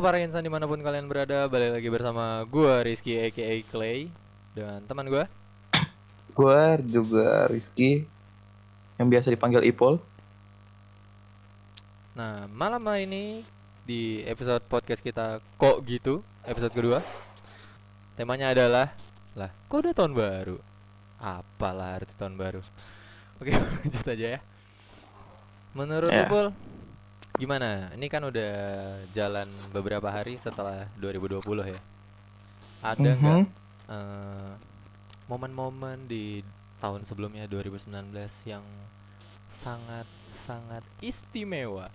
Halo para insan di mana pun kalian berada, balik lagi bersama gua Rizky aka Clay dan teman gua. Gua juga Rizky yang biasa dipanggil Ipol. Nah malam hari ini di episode podcast kita kok gitu episode kedua temanya adalah lah kok udah tahun baru apalah arti tahun baru oke lanjut aja ya menurut Ya. Ipul gimana ini kan udah jalan beberapa hari setelah 2020 ya ada nggak Mhm. eh, momen-momen di tahun sebelumnya 2019 yang sangat sangat istimewa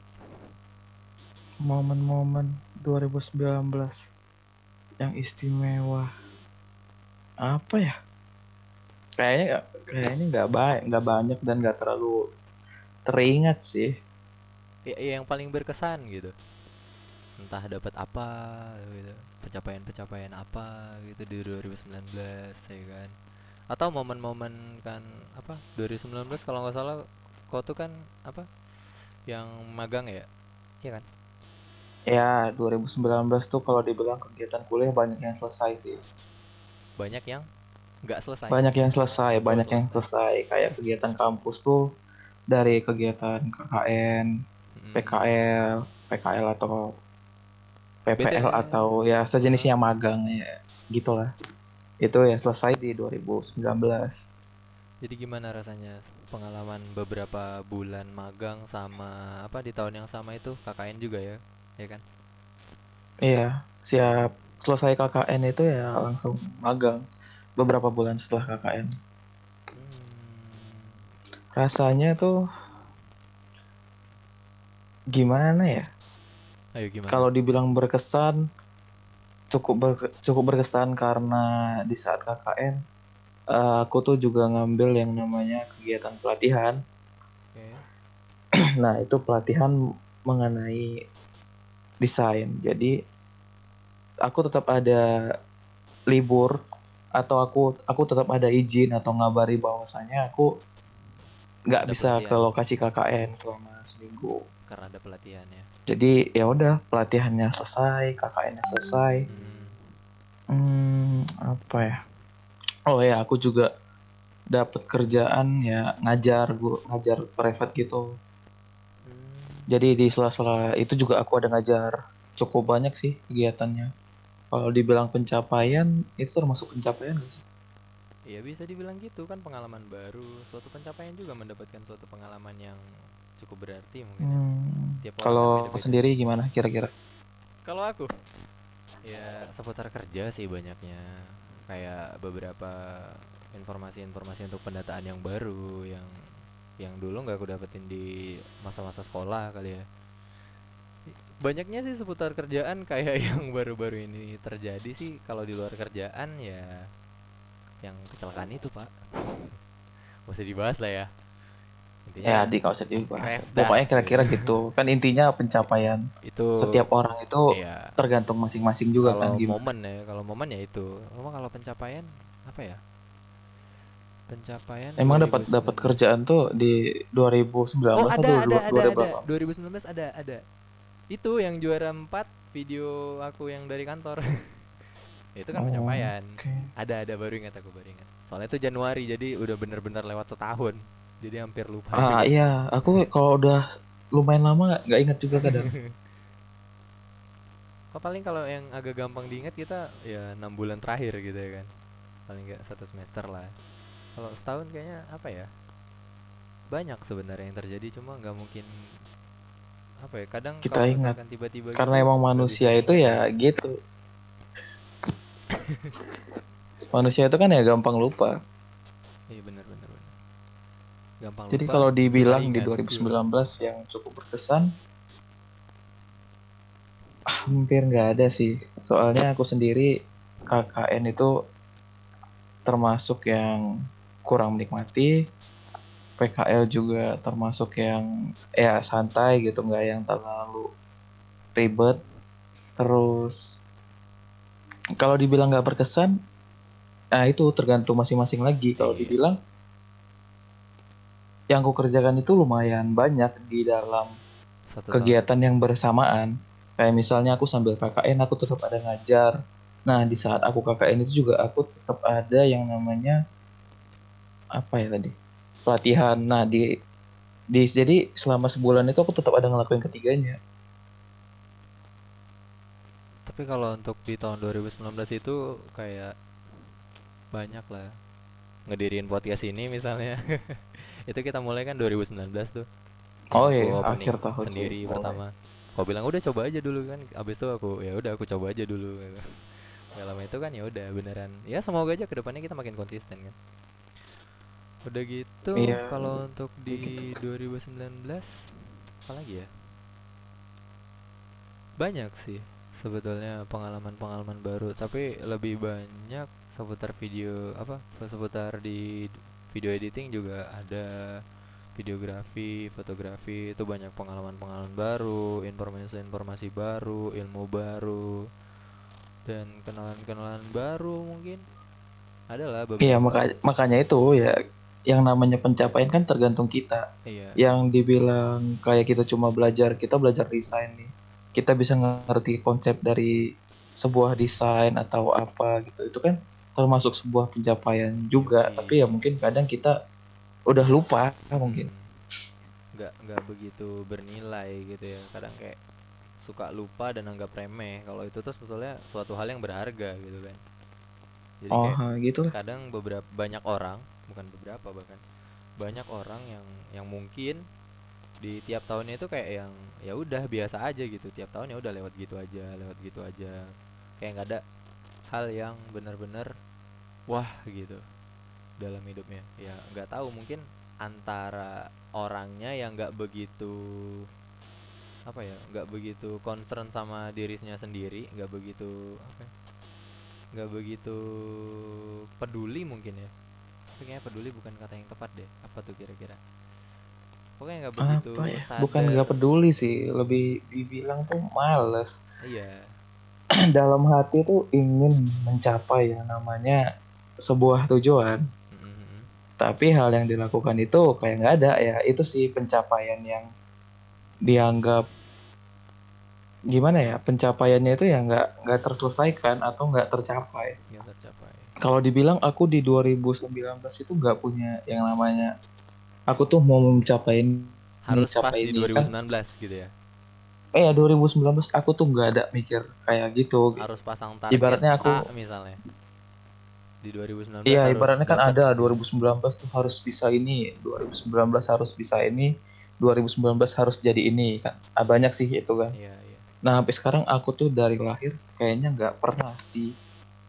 Momen-momen 2019 yang istimewa. Apa ya? Kayaknya kayaknya nggak baik, nggak banyak dan nggak terlalu teringat sih. Ya, ya yang paling berkesan gitu entah dapat apa gitu pencapaian-pencapaian apa gitu di 2019 ya kan atau momen-momen kan apa 2019 kalau nggak salah kau tuh kan apa yang magang ya iya kan Ya 2019 tuh kalau dibilang kegiatan kuliah banyak yang selesai sih. banyak yang nggak selesai Banyak yang selesai, banyak yang selesai. Kayak kegiatan kampus tuh dari kegiatan KKN. PKL, PKL atau PPL BTW. atau ya sejenisnya magang ya gitulah. Itu ya selesai di 2019. jadi gimana rasanya pengalaman beberapa bulan magang sama apa di tahun yang sama itu KKN juga ya ya kan Iya, siap selesai KKN itu ya langsung magang beberapa bulan setelah KKN. Hmm. Rasanya tuh gimana ya? ayo gimana Kalau dibilang berkesan cukup ber- cukup berkesan karena di saat KKN eh, aku tuh juga ngambil yang namanya kegiatan pelatihan. Oke. Nah, itu pelatihan mengenai desain. Jadi aku tetap ada libur atau aku aku tetap ada izin atau ngabari bahwasanya aku nggak bisa ke lokasi KKN selama seminggu. Karena ada pelatihan ya Jadi ya udah pelatihannya selesai, KKN-nya selesai. Hmm. Hmm, apa ya? Oh ya, aku juga dapat kerjaan ya ngajar gua ngajar private gitu. Hmm. Jadi di sela-sela itu juga aku ada ngajar cukup banyak sih kegiatannya. Kalau dibilang pencapaian itu termasuk pencapaian gak sih? Ya bisa dibilang gitu kan pengalaman baru, suatu pencapaian juga mendapatkan suatu pengalaman yang cukup berarti mungkin. ya. Hmm, kan Kalau beda-beda. sendiri gimana kira-kira? Kalau aku ya seputar kerja sih banyaknya. Kayak beberapa informasi-informasi untuk pendataan yang baru yang yang dulu nggak aku dapetin di masa-masa sekolah kali ya. Banyaknya sih seputar kerjaan kayak yang baru-baru ini terjadi sih kalau di luar kerjaan ya yang kecelakaan itu, Pak. Usah dibahas lah ya. Intinya Ya, di usah dibahas. crash dah. Pokoknya kira-kira gitu. Kan intinya pencapaian. itu Setiap orang itu iya. tergantung masing-masing juga kalau kan gimana. momen ya kalau momen ya itu Cuma kalau pencapaian apa ya pencapaian Emang dapat 2019. dapat kerjaan tuh di 2019 oh atau ada ada ada ada 2018? 2019 ada ada itu yang juara 4 video aku yang dari kantor itu kan Oh, pencapaian Oke. ada ada baru ingat aku baru ingat soalnya itu Januari jadi udah bener-bener lewat setahun jadi hampir lupa juga. Ah iya, aku kalau udah lumayan lama nggak- ingat juga kadang. Kok paling kalau yang agak gampang diingat kita ya enam bulan terakhir gitu ya kan paling nggak satu semester lah kalau setahun kayaknya apa ya banyak sebenarnya yang terjadi cuma nggak mungkin apa ya kadang Kita ingat. tiba-tiba Karena gitu, emang manusia itu ya gitu. manusia itu kan ya gampang lupa. Gampang Jadi lupa, kalau dibilang di ingat. 2019 yang cukup berkesan, ah, hampir nggak ada sih. Soalnya aku sendiri KKN itu termasuk yang kurang menikmati. PKL juga termasuk yang ya santai gitu, nggak yang terlalu ribet. Terus kalau dibilang nggak berkesan, nah itu tergantung masing-masing lagi. Kalau Iya. dibilang yang aku kerjakan itu lumayan banyak di dalam Satu tahun. kegiatan yang bersamaan. kayak misalnya aku sambil KKN aku tetap ada ngajar nah di saat aku KKN itu juga aku tetap ada yang namanya apa ya tadi pelatihan nah di di jadi selama sebulan itu aku tetap ada ngelakuin ketiganya Tapi kalau untuk di tahun 2019 itu kayak banyak lah ngedirin podcast ini misalnya. itu kita mulai kan 2019 tuh. oh iya akhir tahun sendiri pertama. Kau bilang udah coba aja dulu kan. Abis itu aku ya udah aku coba aja dulu gitu. Gak lama itu kan ya udah beneran. Ya semoga aja ke depannya kita makin konsisten kan. Udah gitu Iya. kalau untuk di 2019 apa lagi ya? Banyak sih sebetulnya pengalaman-pengalaman baru tapi lebih banyak seputar video apa seputar di video editing juga ada videografi, fotografi itu banyak pengalaman-pengalaman baru, informasi-informasi baru, ilmu baru dan kenalan-kenalan baru mungkin. Adalah beberapa. Iya maka, makanya itu ya yang namanya pencapaian kan tergantung kita. Iya. Yang dibilang kayak kita cuma belajar kita belajar desain nih. Kita bisa ngerti konsep dari sebuah desain atau apa gitu. Itu kan termasuk sebuah pencapaian juga Iya. tapi ya mungkin kadang kita udah lupa mungkin. Hmm. nggak nggak begitu bernilai gitu ya. Kadang kayak suka lupa dan anggap remeh. Kalau itu tuh sebetulnya suatu hal yang berharga gitu kan. Jadi oh kayak gitu kadang beberapa banyak orang bukan beberapa bahkan banyak orang yang yang mungkin di tiap tahunnya itu kayak yang ya udah biasa aja gitu. Tiap tahun ya udah lewat gitu aja lewat gitu aja. Kayak nggak ada hal yang benar-benar wah gitu dalam hidupnya. Ya nggak tahu mungkin antara orangnya yang nggak begitu apa ya nggak begitu concern sama dirinya sendiri nggak begitu apa ya, nggak begitu peduli mungkin ya. Tapi kayaknya peduli bukan kata yang tepat deh. Apa tuh kira-kira? Pokoknya nggak begitu apa ya? sadar. Bukan nggak peduli sih lebih dibilang tuh males. Iya dalam hati tuh ingin mencapai yang namanya sebuah tujuan. Mm, mm, mm. tapi hal yang dilakukan itu kayak nggak ada. Ya itu sih pencapaian yang dianggap gimana ya? Pencapaiannya itu ya nggak nggak terselesaikan atau nggak tercapai. Nggak tercapai. Kalau dibilang aku di 2019 itu nggak punya yang namanya aku tuh mau mencapai harus pas mencapai di ini kan. 2019 gitu ya eh ya 2019 aku tuh nggak ada mikir kayak gitu harus pasang target Ibaratnya aku- A misalnya di 2019 Iya, ibaratnya kan ada 2019 tuh harus bisa ini, 2019 harus bisa ini, 2019 harus jadi ini kan. Ah, banyak sih itu kan. iya iya Nah, sampai sekarang aku tuh dari lahir kayaknya nggak pernah sih.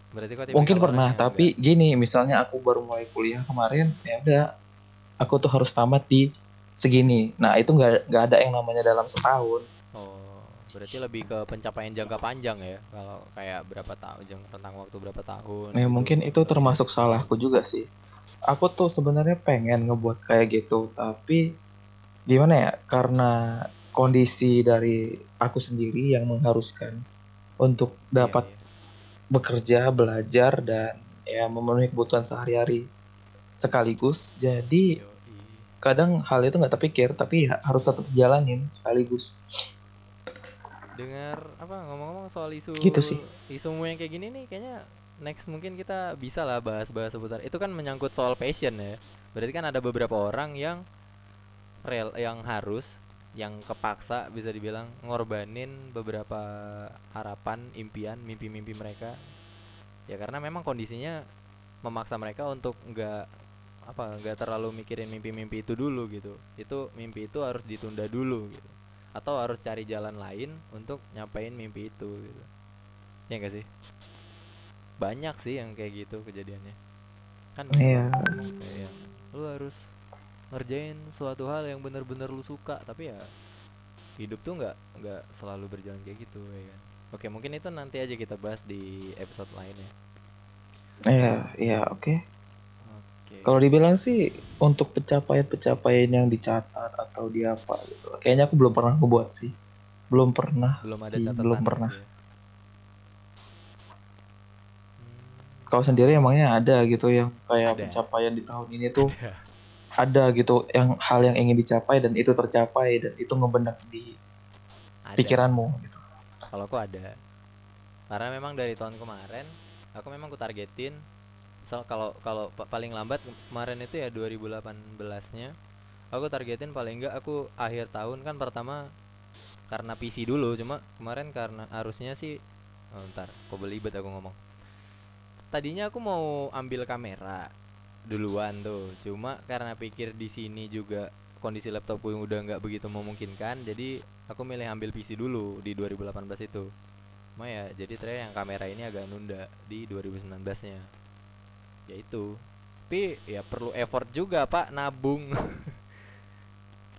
berarti kok Mungkin pernah, tapi gini, misalnya aku baru mulai kuliah kemarin, ya udah, aku tuh harus tamat di segini. Nah, itu nggak nggak ada yang namanya dalam setahun. Oh berarti lebih ke pencapaian jangka panjang ya kalau kayak berapa tahun rentang waktu berapa tahun Ya gitu. mungkin itu termasuk salahku juga sih. Aku tuh sebenarnya pengen ngebuat kayak gitu, tapi gimana ya? Karena kondisi dari aku sendiri yang mengharuskan untuk Iya, dapat iya. bekerja, belajar dan ya memenuhi kebutuhan sehari-hari sekaligus. Jadi kadang hal itu nggak terpikir, tapi ya harus tetap jalanin sekaligus. Dengar apa ngomong-ngomong soal isu Gitu sih. isumu yang kayak gini nih kayaknya next mungkin kita bisa lah bahas-bahas seputar. Itu kan menyangkut soal passion ya. Berarti kan ada beberapa orang yang rel yang harus yang kepaksa bisa dibilang ngorbanin beberapa harapan impian mimpi-mimpi mereka. Ya karena memang kondisinya memaksa mereka untuk nggak apa nggak terlalu mikirin mimpi-mimpi itu dulu gitu. Itu mimpi itu harus ditunda dulu gitu atau harus cari jalan lain untuk nyapain mimpi itu gitu. Ya enggak sih? Banyak sih yang kayak gitu kejadiannya. Kan Iya. yang lu harus ngerjain suatu hal yang bener-bener lu suka tapi ya hidup tuh nggak nggak selalu berjalan kayak gitu ya kan? Oke mungkin itu nanti aja kita bahas di episode lainnya Iya, iya, oke. oke. Kalau dibilang sih untuk pencapaian-pencapaian yang dicatat atau di apa gitu. Kayaknya aku belum pernah ngebuat sih. Belum pernah. belum ada sih, catatan Belum gitu pernah. ya. Hmm, Kau sendiri emangnya ada gitu yang kayak Ada. pencapaian di tahun ini tuh ada. ada gitu yang hal yang ingin dicapai dan itu tercapai dan itu ngebenak di Ada. pikiranmu gitu. kalau aku ada karena memang dari tahun kemarin aku memang ku targetin misal kalau kalau pa- paling lambat kemarin itu ya 2018 nya aku targetin paling enggak aku akhir tahun kan pertama karena PC dulu cuma kemarin karena harusnya sih oh, ntar kok belibet aku ngomong. Tadinya aku mau ambil kamera duluan tuh cuma karena pikir di sini juga kondisi laptopku yang udah nggak begitu memungkinkan jadi aku milih ambil PC dulu di 2018 itu. Cuma ya jadi ternyata yang kamera ini agak nunda di 2019 nya ya itu. Tapi ya perlu effort juga pak nabung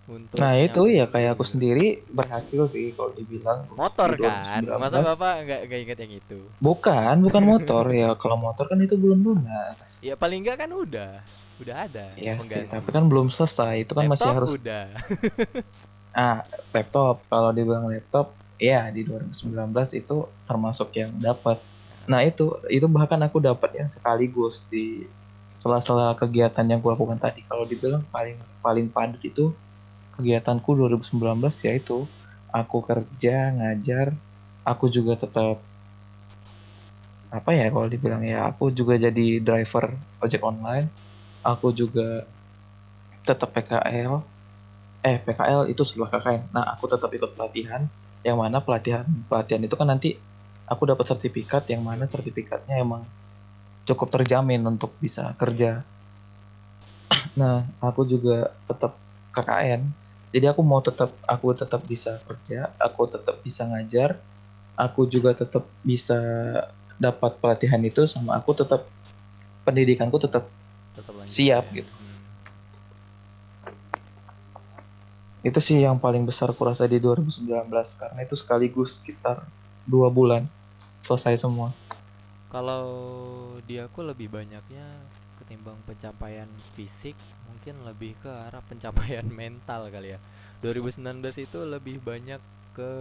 untuk Nah itu ya kayak aku sendiri berhasil sih kalau dibilang motor di kan 2019. masa bapak nggak nggak inget yang itu Bukan, bukan motor ya. Kalau motor kan itu belum lunas. ya paling nggak kan udah udah ada Iya sih, tapi kan belum selesai. Itu kan masih Laptop harus udah ah laptop. Kalau dibilang laptop, ya di 2019 itu termasuk yang dapat. Nah itu itu bahkan aku dapatnya sekaligus di sela-sela kegiatan yang aku lakukan tadi. Kalau dibilang paling paling padat itu kegiatanku 2019 yaitu aku kerja ngajar, aku juga tetap apa ya kalau dibilang ya aku juga jadi driver ojek online, aku juga tetap PKL, eh PKL itu setelah KKN. Nah aku tetap ikut pelatihan, yang mana pelatihan pelatihan itu kan nanti aku dapat sertifikat yang mana sertifikatnya emang cukup terjamin untuk bisa kerja. Nah, aku juga tetap KKN. Jadi aku mau tetap aku tetap bisa kerja, aku tetap bisa ngajar, aku juga tetap bisa dapat pelatihan itu sama aku tetap pendidikanku tetap tetap lanjut Siap ya. gitu. Itu sih yang paling besar kurasa di 2019 karena itu sekaligus sekitar dua bulan selesai semua. Kalau di aku lebih banyaknya ketimbang pencapaian fisik, mungkin lebih ke arah pencapaian mental kali ya. 2019 itu lebih banyak ke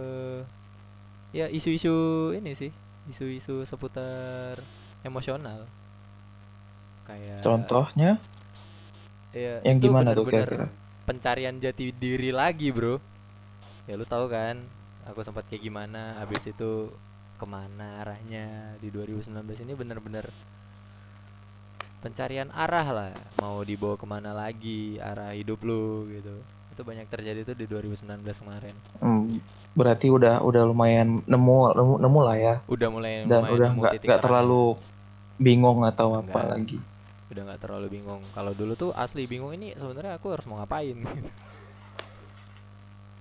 ya isu-isu ini sih, isu-isu seputar emosional. Kayak Contohnya ya, yang itu gimana tuh bener-bener kira-kira? pencarian jati diri lagi bro ya lu tahu kan aku sempat kayak gimana habis itu ke mana arahnya di 2019 ini bener-bener pencarian arah lah. Mau dibawa ke mana lagi arah hidup lu gitu. Itu banyak terjadi tuh di 2019 kemarin. Hmm, berarti udah udah lumayan nemu nemu, nemu lah ya. Udah mulai dan lumayan udah nggak nggak terlalu bingung atau apa Nggak. lagi. udah nggak terlalu bingung. Kalau dulu tuh asli bingung ini sebenarnya aku harus mau ngapain ya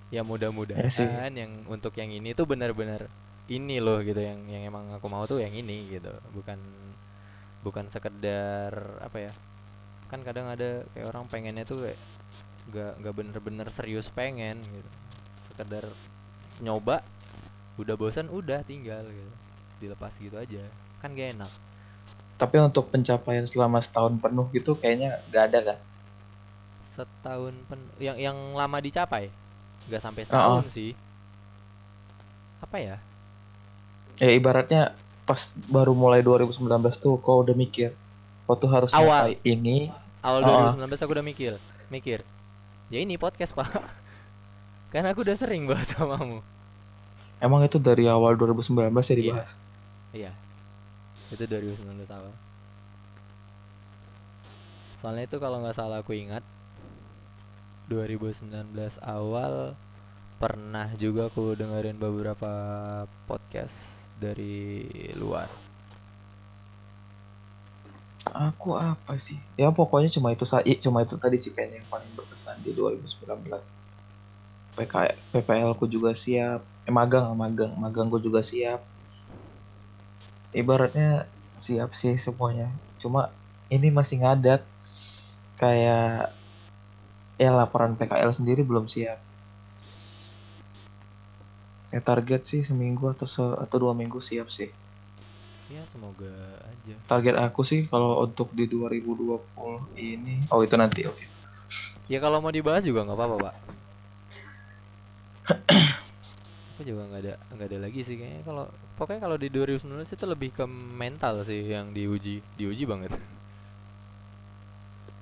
Ya mudah-mudahan yang untuk yang ini tuh benar-benar ini loh gitu. Yang yang emang aku mau tuh yang ini gitu. Bukan bukan sekedar apa ya kan kadang ada kayak orang pengennya tuh kayak nggak nggak bener-bener serius pengen gitu. Sekedar nyoba udah bosan udah tinggal gitu. Dilepas gitu aja kan gak enak. Tapi untuk pencapaian selama setahun penuh gitu kayaknya nggak ada kan? setahun pen yang yang lama dicapai? Nggak sampai Oh, setahun sih. Apa ya? Ya ibaratnya pas baru mulai 2019 tuh kau udah mikir, kau tuh harus Awal. ini. awal Oh. 2019 aku udah mikir mikir ya ini podcast pak karena aku udah sering bahas samamu Emang itu dari awal 2019 ya dibahas. iya itu 2019 awal soalnya itu kalau nggak salah aku ingat 2019 awal pernah juga aku dengerin beberapa podcast dari luar Aku apa sih? Ya pokoknya cuma itu sa- i- cuma itu tadi sih kayaknya yang paling berkesan di 2019. PK, PPL ku juga siap. Eh magang, magang, magang ku juga siap. Ibaratnya siap sih semuanya. Cuma ini masih ngadat. Kayak ya laporan PKL sendiri belum siap. Ya target sih seminggu atau se atau dua minggu siap sih. ya semoga aja. Target aku sih kalau untuk di 2020 ini, oh itu nanti oke. ya kalau mau dibahas juga nggak apa-apa pak. Aku juga nggak ada nggak ada lagi sih kayaknya. Kalau pokoknya kalau di 2019 itu lebih ke mental sih yang diuji diuji banget.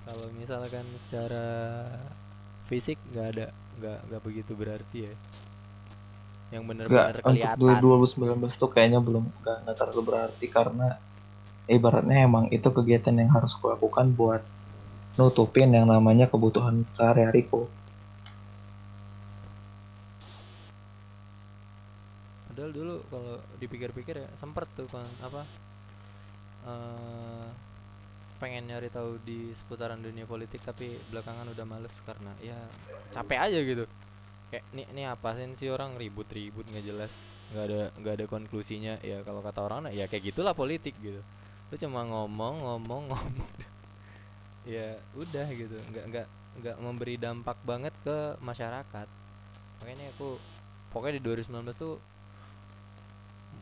Kalau misalkan secara fisik nggak ada nggak nggak begitu berarti ya yang Nggak, bener-bener untuk kelihatan 2019 tuh kayaknya belum nggak nggak terlalu berarti karena ibaratnya emang itu kegiatan yang harus kulakukan buat nutupin yang namanya kebutuhan sehari-hariku. padahal dulu kalau dipikir-pikir ya sempet tuh kan apa eh pengen nyari tahu di seputaran dunia politik tapi belakangan udah males karena ya capek aja gitu kayak nih nih apa sih orang ribut-ribut nggak jelas nggak ada nggak ada konklusinya. Ya kalau kata orang ya kayak gitulah politik gitu. Lu cuma ngomong ngomong ngomong. Ya udah gitu nggak nggak nggak memberi dampak banget ke masyarakat. Makanya aku pokoknya di 2019 tuh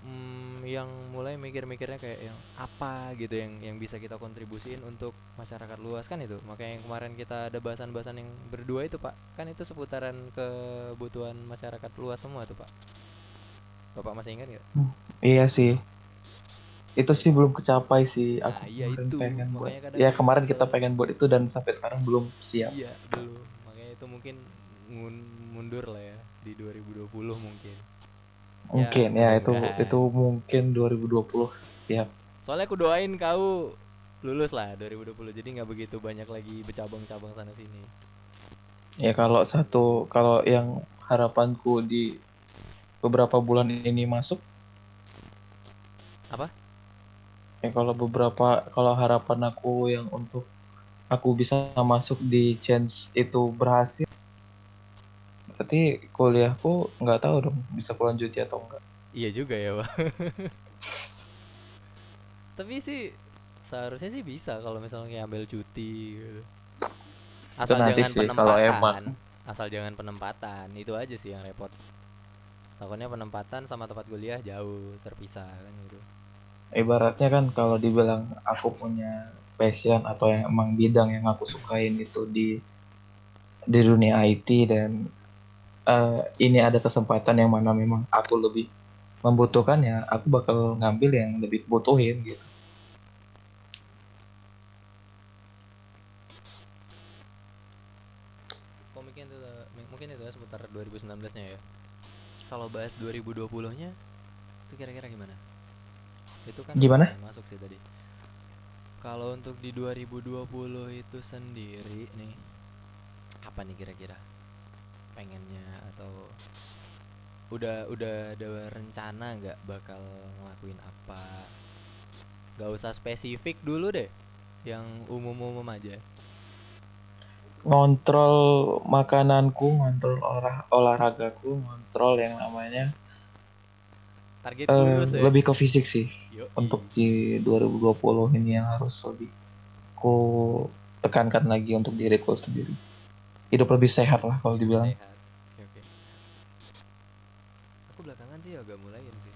mm, yang mulai mikir-mikirnya kayak yang apa gitu yang yang bisa kita kontribusiin untuk masyarakat luas kan itu makanya yang kemarin kita ada bahasan-bahasan yang berdua itu pak kan itu seputaran kebutuhan masyarakat luas semua tuh pak bapak masih ingat nggak Iya sih. Itu sih belum kecapai sih. Nah, Aku iya kemarin itu. pengen buat. Ya kemarin kita pengen buat itu dan sampai sekarang belum siap. iya dulu makanya itu mungkin mundur lah ya di 2020 mungkin Mungkin ya, itu mudah-mudahan. itu mungkin 2020 siap. soalnya aku doain kau lulus lah 2020 jadi nggak begitu banyak lagi bercabang-cabang sana sini Ya kalau satu kalau yang harapanku di beberapa bulan ini masuk Apa? Ya kalau beberapa kalau harapan aku yang untuk aku bisa masuk di chance itu berhasil. Berarti kuliahku nggak tahu dong bisa kulanjuti atau enggak. iya juga ya pak tapi sih seharusnya sih bisa kalau misalnya ambil cuti gitu. asal nanti jangan sih, penempatan emang. asal jangan penempatan itu aja sih yang repot takutnya penempatan sama tempat kuliah jauh terpisah kan gitu Ibaratnya kan kalau dibilang aku punya passion atau yang emang bidang yang aku sukain itu di di dunia IT dan eh, ini ada kesempatan yang mana memang aku lebih membutuhkan ya aku bakal ngambil yang lebih butuhin gitu. mungkin itu mungkin itu ya seputar 2019 nya ya kalau bahas 2020 nya itu kira-kira gimana itu kan Gimana? masuk sih tadi kalau untuk di 2020 itu sendiri nih apa nih kira-kira pengennya atau udah udah ada rencana nggak bakal ngelakuin apa nggak usah spesifik dulu deh yang umum-umum aja Ngontrol makananku, ngontrol olah olahragaku, ngontrol yang namanya target kurus ya lebih ke fisik sih. Yoi. Untuk di 2020 ini yang harus lebih ku tekankan lagi untuk diriku sendiri. Hidup lebih sehat lah kalau dibilang. sehat. Oke oke. Aku belakangan sih agak mulain sih.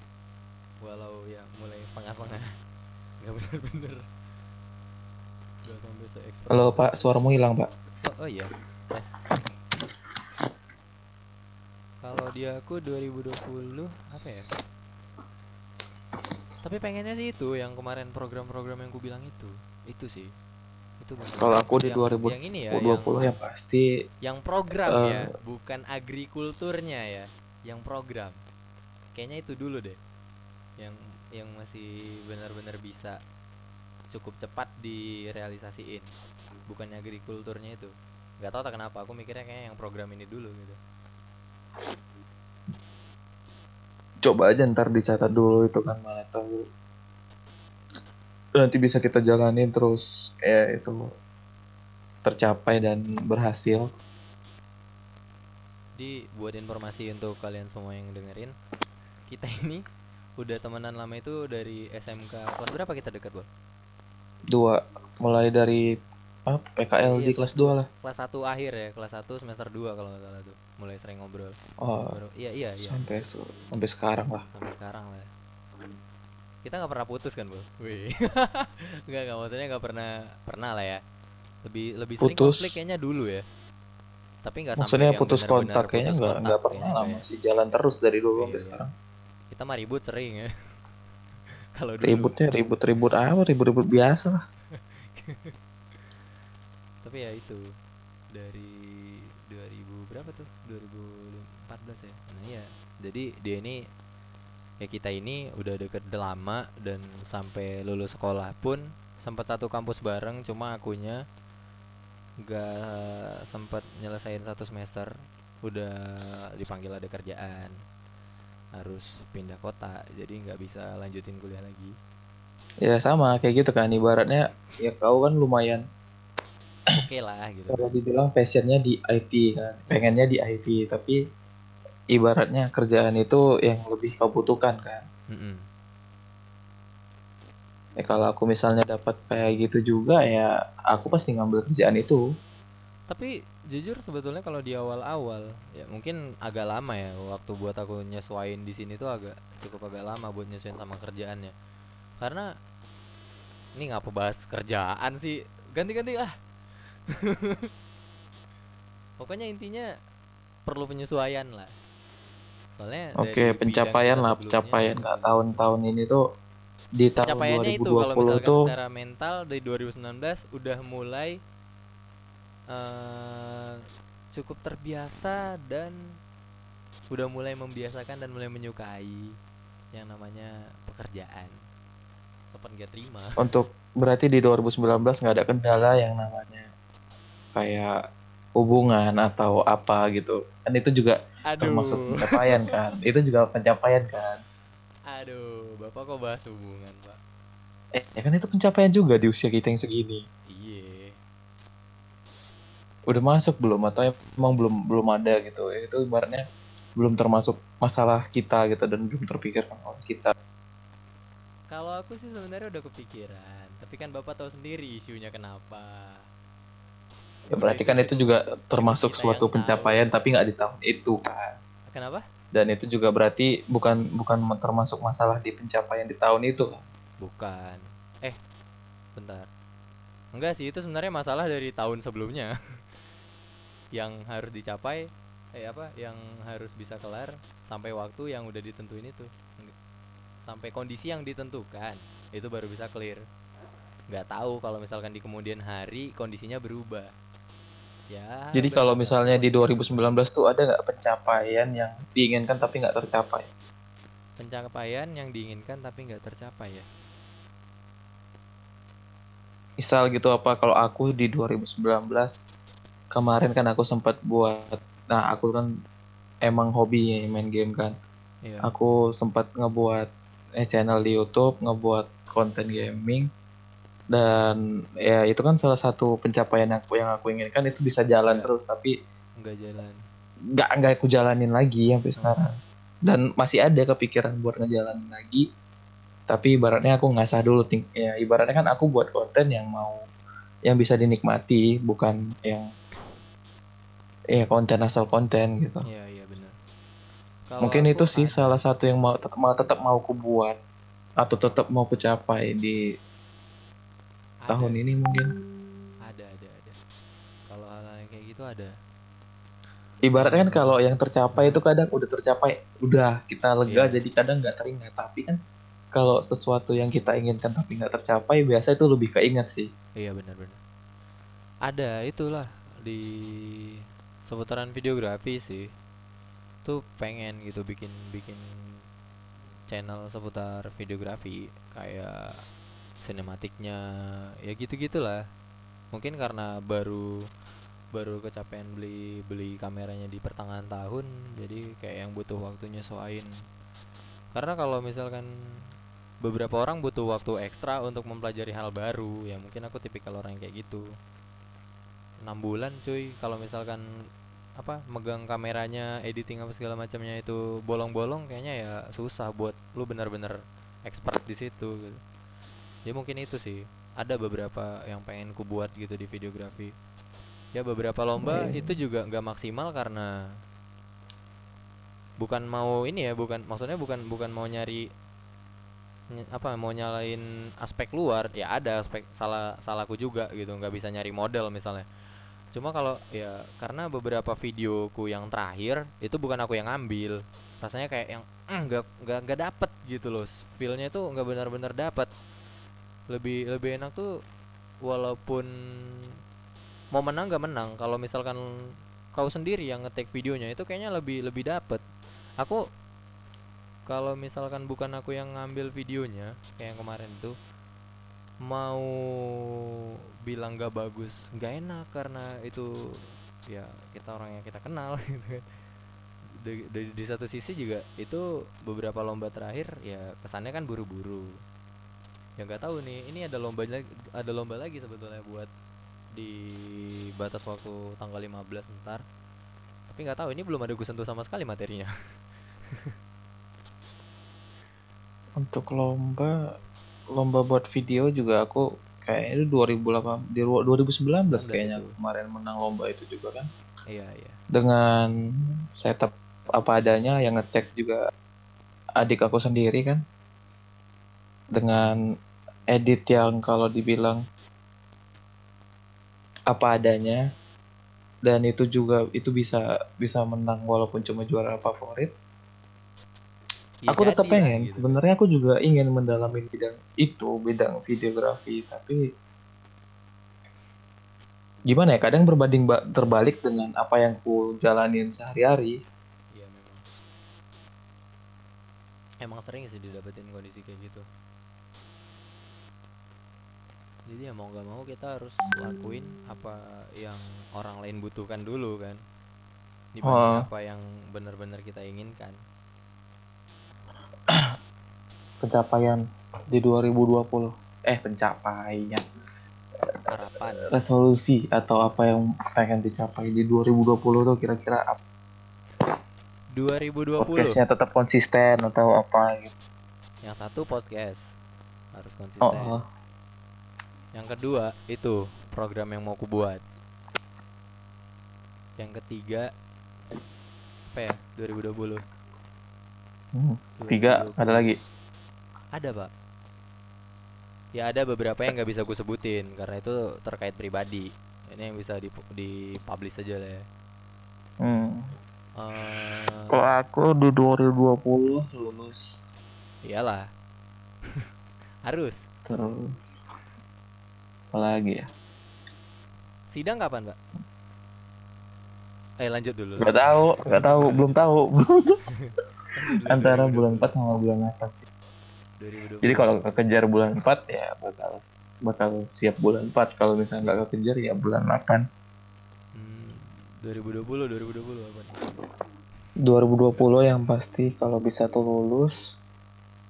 Walau ya mulai setengah-setengah. Nggak bener-bener. Nggak sampai se Halo Pak, suaramu hilang Pak. oh, oh iya. Tes. Kalau di aku 2020 apa ya? Tapi pengennya sih itu yang kemarin program-program yang ku bilang itu. Itu sih itu. Kalau aku di yang, 2020 yang ini ya yang, 2020 yang pasti yang program Eh. ya bukan agrikulturnya ya yang program kayaknya itu dulu deh yang yang masih benar-benar bisa cukup cepat direalisasiin bukan agrikulturnya itu nggak tahu tak kenapa aku mikirnya kayak yang program ini dulu gitu coba aja ntar dicatat dulu itu kan mana tahu nanti bisa kita jalanin terus. Ya itu tercapai dan berhasil. di buat informasi untuk kalian semua yang dengerin kita ini udah temenan lama itu dari SMK kelas berapa kita dekat bro Dua. Mulai dari apa PKL di Iya, kelas 2 lah. kelas 1 akhir ya kelas 1 semester 2 kalau nggak salah tuh. Mulai sering ngobrol. Oh, Baru, iya iya iya. Sampai sampai sekarang lah. sampai sekarang lah kita nggak pernah putus kan bu Wih nggak nggak maksudnya nggak pernah pernah lah ya lebih lebih sering Putus. konflik kayaknya dulu ya tapi nggak sampai Maksudnya yang putus benar-benar kontak kayaknya nggak nggak pernah kayaknya lah masih jalan terus dari dulu sampai Iya. sekarang. kita mah ribut sering ya kalau Ributnya ribut-ribut apa? Ribut-ribut biasa lah. tapi ya itu dari 2000 berapa tuh 2014 ya nah iya jadi dia ini ya kita ini udah deket udah lama dan sampai lulus sekolah pun sempat satu kampus bareng cuma akunya nggak sempat nyelesain satu semester. Udah dipanggil ada kerjaan harus pindah kota jadi nggak bisa lanjutin kuliah lagi. Ya sama kayak gitu kan. Ibaratnya ya kau kan lumayan oke lah gitu. Kalau dibilang passionnya di IT kan pengennya di IT tapi ibaratnya kerjaan itu yang lebih kau butuhkan kan? Mm-mm. ya kalau aku misalnya dapat kayak gitu juga ya aku pasti ngambil kerjaan itu. Tapi jujur sebetulnya kalau di awal-awal ya mungkin agak lama ya waktu buat aku nyesuain di sini tuh agak cukup agak lama buat nyesuain sama kerjaannya. Karena ini ngapa bahas kerjaan sih ganti-ganti ah. Pokoknya intinya perlu penyesuaian lah soalnya oke pencapaian lah pencapaian nggak tahun-tahun ini tuh di tahun pencapaiannya itu kalau 2020 misalkan tuh secara mental dari 2019 udah mulai eh cukup terbiasa dan udah mulai membiasakan dan mulai menyukai yang namanya pekerjaan. Sempat gak terima. Untuk berarti di 2019 nggak ada kendala yang namanya kayak hubungan atau apa gitu. Kan itu juga aduh. Termasuk pencapaian kan. Itu juga pencapaian kan. Aduh bapak kok bahas hubungan pak? Eh ya kan itu pencapaian juga di usia kita yang segini. Iya. Udah masuk belum? Atau emang belum belum ada gitu? Itu ibaratnya belum termasuk masalah kita gitu dan belum terpikirkan oleh kita. Kalau aku sih sebenarnya udah kepikiran. Tapi kan bapak tahu sendiri isunya kenapa ya berarti kan itu juga termasuk kita suatu yang tahu. pencapaian tapi nggak di tahun itu kan kenapa dan itu juga berarti bukan bukan termasuk masalah di pencapaian di tahun itu kan Bukan. Eh, bentar. Enggak sih, itu sebenarnya masalah dari tahun sebelumnya. yang harus dicapai eh apa? Yang harus bisa kelar sampai waktu yang udah ditentuin itu. Sampai kondisi yang ditentukan, itu baru bisa clear. nggak tahu kalau misalkan di kemudian hari kondisinya berubah. Ya. jadi kalau berubah. misalnya di 2019 tuh ada nggak pencapaian yang diinginkan tapi nggak tercapai pencapaian yang diinginkan tapi nggak tercapai ya. misal gitu apa kalau aku di 2019 kemarin kan aku sempat buat nah aku kan emang hobi main game kan Iya. aku sempat ngebuat eh, channel di YouTube ngebuat konten gaming dan ya itu kan salah satu pencapaian aku yang aku inginkan itu bisa jalan Iya. terus tapi Nggak jalan. nggak nggak aku jalanin lagi sampai sekarang dan masih ada kepikiran buat ngejalanin lagi tapi ibaratnya aku ngasah dulu ting ya ibaratnya kan aku buat konten yang mau yang bisa dinikmati bukan yang ya konten asal konten gitu Iya, iya benar. Kalau mungkin itu sih ada. salah satu yang mau tetap mau tetap mau aku buat atau tetap mau aku capai di Ada. Tahun ini mungkin. Ada ada ada. Kalau hal yang kayak gitu ada. Ibaratnya kan kalau yang tercapai itu kadang udah tercapai udah kita lega Iya. jadi kadang nggak teringat. Tapi kan kalau sesuatu yang kita inginkan tapi nggak tercapai biasa itu lebih keinget sih. Iya benar-benar ada itulah. Di seputaran videografi sih. Tuh pengen gitu bikin bikin channel seputar videografi. Kayak sinematiknya ya gitu gitulah mungkin karena baru baru kecapean beli beli kameranya di pertengahan tahun jadi kayak yang butuh waktu nyesuain karena kalau misalkan beberapa orang butuh waktu ekstra untuk mempelajari hal baru ya mungkin aku tipikal orang yang kayak gitu. Enam bulan cuy kalau misalkan apa megang kameranya editing apa segala macamnya itu bolong-bolong kayaknya ya susah buat lu bener-bener expert di situ gitu ya mungkin itu sih. Ada beberapa yang pengen ku buat gitu di videografi. Ya beberapa lomba Iya. itu juga nggak maksimal karena bukan mau ini ya bukan maksudnya bukan bukan mau nyari ny- apa mau nyalain aspek luar ya ada aspek salah salahku juga gitu nggak bisa nyari model misalnya. Cuma kalau ya karena beberapa videoku yang terakhir itu bukan aku yang ngambil. Rasanya kayak yang "Mm, nggak nggak nggak dapet gitu loh. Feelnya tuh nggak benar-benar dapet lebih lebih enak tuh walaupun mau menang nggak menang. Kalau misalkan kau sendiri yang ngetek videonya itu kayaknya lebih lebih dapet. Aku kalau misalkan bukan aku yang ngambil videonya kayak yang kemarin itu mau bilang gak bagus gak enak karena itu ya kita orang yang kita kenal gitu kan. Di, di, di satu sisi juga itu beberapa lomba terakhir ya kesannya kan buru-buru ya nggak tahu nih ini ada lomba lagi ada lomba lagi sebetulnya buat di batas waktu tanggal 15 ntar tapi nggak tahu ini belum ada gue sentuh sama sekali materinya Untuk lomba lomba buat video juga aku kayak itu 2008 di 2019 19 kayaknya itu. kemarin menang lomba itu juga kan. iya iya Dengan setup apa adanya yang ngetek juga adik aku sendiri kan. Dengan edit yang kalau dibilang apa adanya dan itu juga itu bisa bisa menang walaupun cuma juara favorit Ya aku tetap pengen gitu. sebenarnya aku juga ingin mendalami bidang itu bidang videografi tapi gimana ya kadang berbanding ba- terbalik dengan apa yang ku jalanin sehari-hari Iya memang. Emang sering sih didapetin kondisi kayak gitu. Jadi ya mau gak mau kita harus lakuin apa yang orang lain butuhkan dulu kan. Dibanding Oh. apa yang benar-benar kita inginkan. pencapaian di 2020 eh pencapaian Harapan. resolusi atau apa yang pengen dicapai di 2020 tuh kira-kira apa 2020. podcastnya tetap konsisten atau apa gitu Yang satu podcast harus konsisten. oh, oh. Yang kedua itu program yang mau ku buat. Yang ketiga apa ya? 2020. Hmm. tiga 2020. ada lagi Ada pak. Ya ada beberapa yang nggak bisa gue sebutin karena itu terkait pribadi. Ini yang bisa di di publish aja lah ya. hmm. Eh, kalau aku di 2020 lulus iyalah. Harus. terus apa lagi ya Sidang kapan pak? Eh lanjut dulu. nggak tahu nggak tahu belum tahu antara 2020. bulan 4 sama bulan 8 sih 2020. jadi kalau kekejar bulan 4 ya bakal bakal siap bulan 4 kalau misalnya nggak kekejar ya bulan 8 Hmm, 2020 2020 apa nih? 2020 yang pasti kalau bisa tuh lulus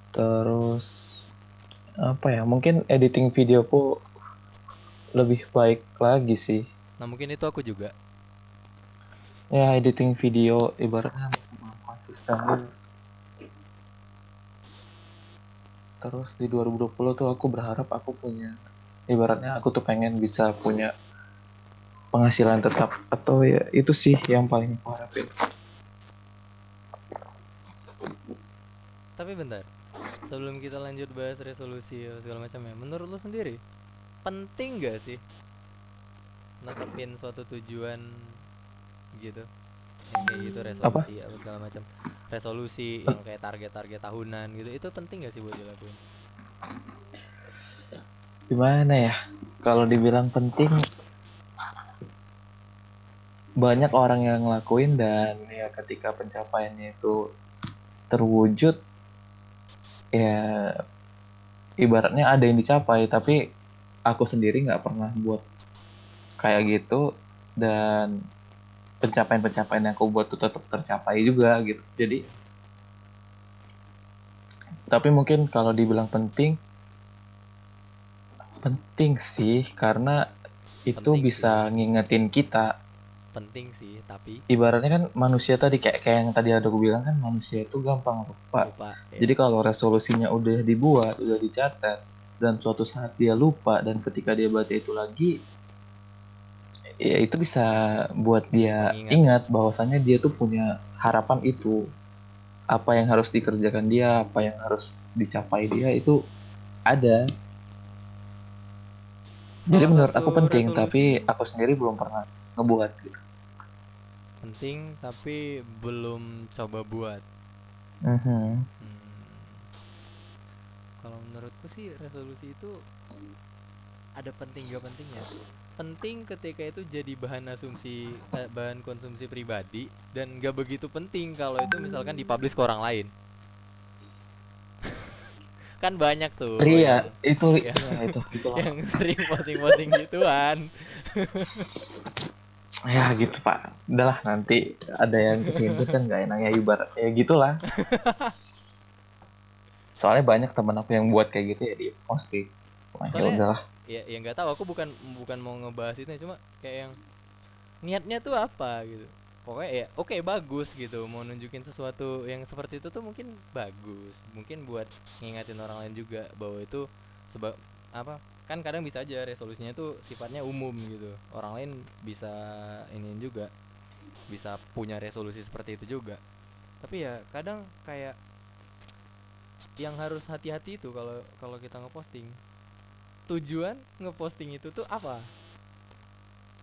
terus apa ya mungkin editing videoku lebih baik lagi sih Nah mungkin itu aku juga. ya editing video ibaratnya konsisten terus di 2020 tuh aku berharap aku punya ibaratnya aku tuh pengen bisa punya penghasilan tetap atau ya itu sih yang paling aku harapin Tapi bentar. Sebelum kita lanjut bahas resolusi segala macam ya. Menurut lu sendiri penting gak sih netepin suatu tujuan gitu? Yang kayak gitu resolusi apa, segala macam. Resolusi yang kayak target-target tahunan gitu. Itu penting gak sih buat dilakuin? gimana ya kalau dibilang penting banyak orang yang ngelakuin dan ya ketika pencapaiannya itu terwujud ya ibaratnya ada yang dicapai tapi aku sendiri nggak pernah buat kayak gitu dan pencapaian-pencapaian yang aku buat tuh tetap tercapai juga gitu jadi tapi mungkin kalau dibilang penting penting sih karena itu Penting bisa ngingetin kita Penting sih, tapi ibaratnya kan manusia tadi kayak kayak yang tadi ada gue bilang kan manusia itu gampang lupa lupa. ya. jadi kalau resolusinya udah dibuat udah dicatat dan suatu saat dia lupa dan ketika dia baca itu lagi ya itu bisa buat dia Mengingat. ingat bahwasannya dia tuh punya harapan itu apa yang harus dikerjakan dia apa yang harus dicapai dia itu ada jadi Salah menurut satu aku penting resolusi tapi aku sendiri belum pernah ngebuat gitu penting tapi belum coba buat. Mhm. Hmm. Kalau menurutku sih resolusi itu ada penting gak pentingnya. penting ketika itu jadi bahan asumsi eh, bahan konsumsi pribadi dan gak begitu penting kalau itu misalkan dipublish ke orang lain kan banyak tuh Iya, itu Ya. itu itu yang sering posting-posting gituan Ya gitu pak. Udahlah nanti ada yang ke sini kan nggak enaknya ibarat ya gitulah. Soalnya banyak temen aku yang buat kayak gitu ya di posting. Ya udahlah. ya ya nggak tahu aku bukan bukan mau ngebahas itu cuma kayak yang niatnya tuh apa gitu. Pokoknya ya oke bagus gitu. Mau nunjukin sesuatu yang seperti itu tuh mungkin bagus. Mungkin buat ngingatin orang lain juga bahwa itu sebab apa kan kadang bisa aja resolusinya tuh sifatnya umum gitu. Orang lain bisa ini juga bisa punya resolusi seperti itu juga. Tapi ya kadang kayak yang harus hati-hati itu kalau kalau kita ngeposting tujuan ngeposting itu tuh apa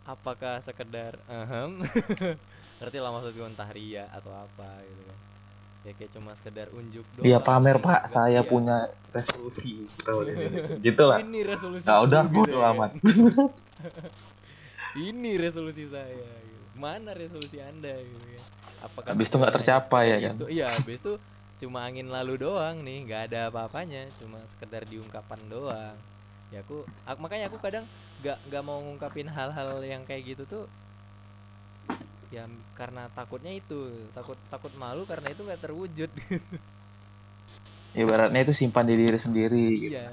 apakah sekedar ehem ngerti lah maksudku entah ria atau apa gitu kan ya kayak cuma sekedar unjuk doang Iya pamer gitu. pak, saya Iya. punya resolusi. Gitu, gitu lah. ini resolusi Nah udah gitu bodo ya amat. ini resolusi saya gitu. mana resolusi anda gitu kan apakah Habis itu nggak tercapai ya kan? iya habis itu cuma angin lalu doang nih nggak ada apa-apanya cuma sekedar diungkapkan doang ya aku ak- makanya aku kadang nggak nggak mau ngungkapin hal-hal yang kayak gitu tuh ya karena takutnya itu takut takut malu karena itu nggak terwujud Ibaratnya itu simpan di diri sendiri. Gitu. iya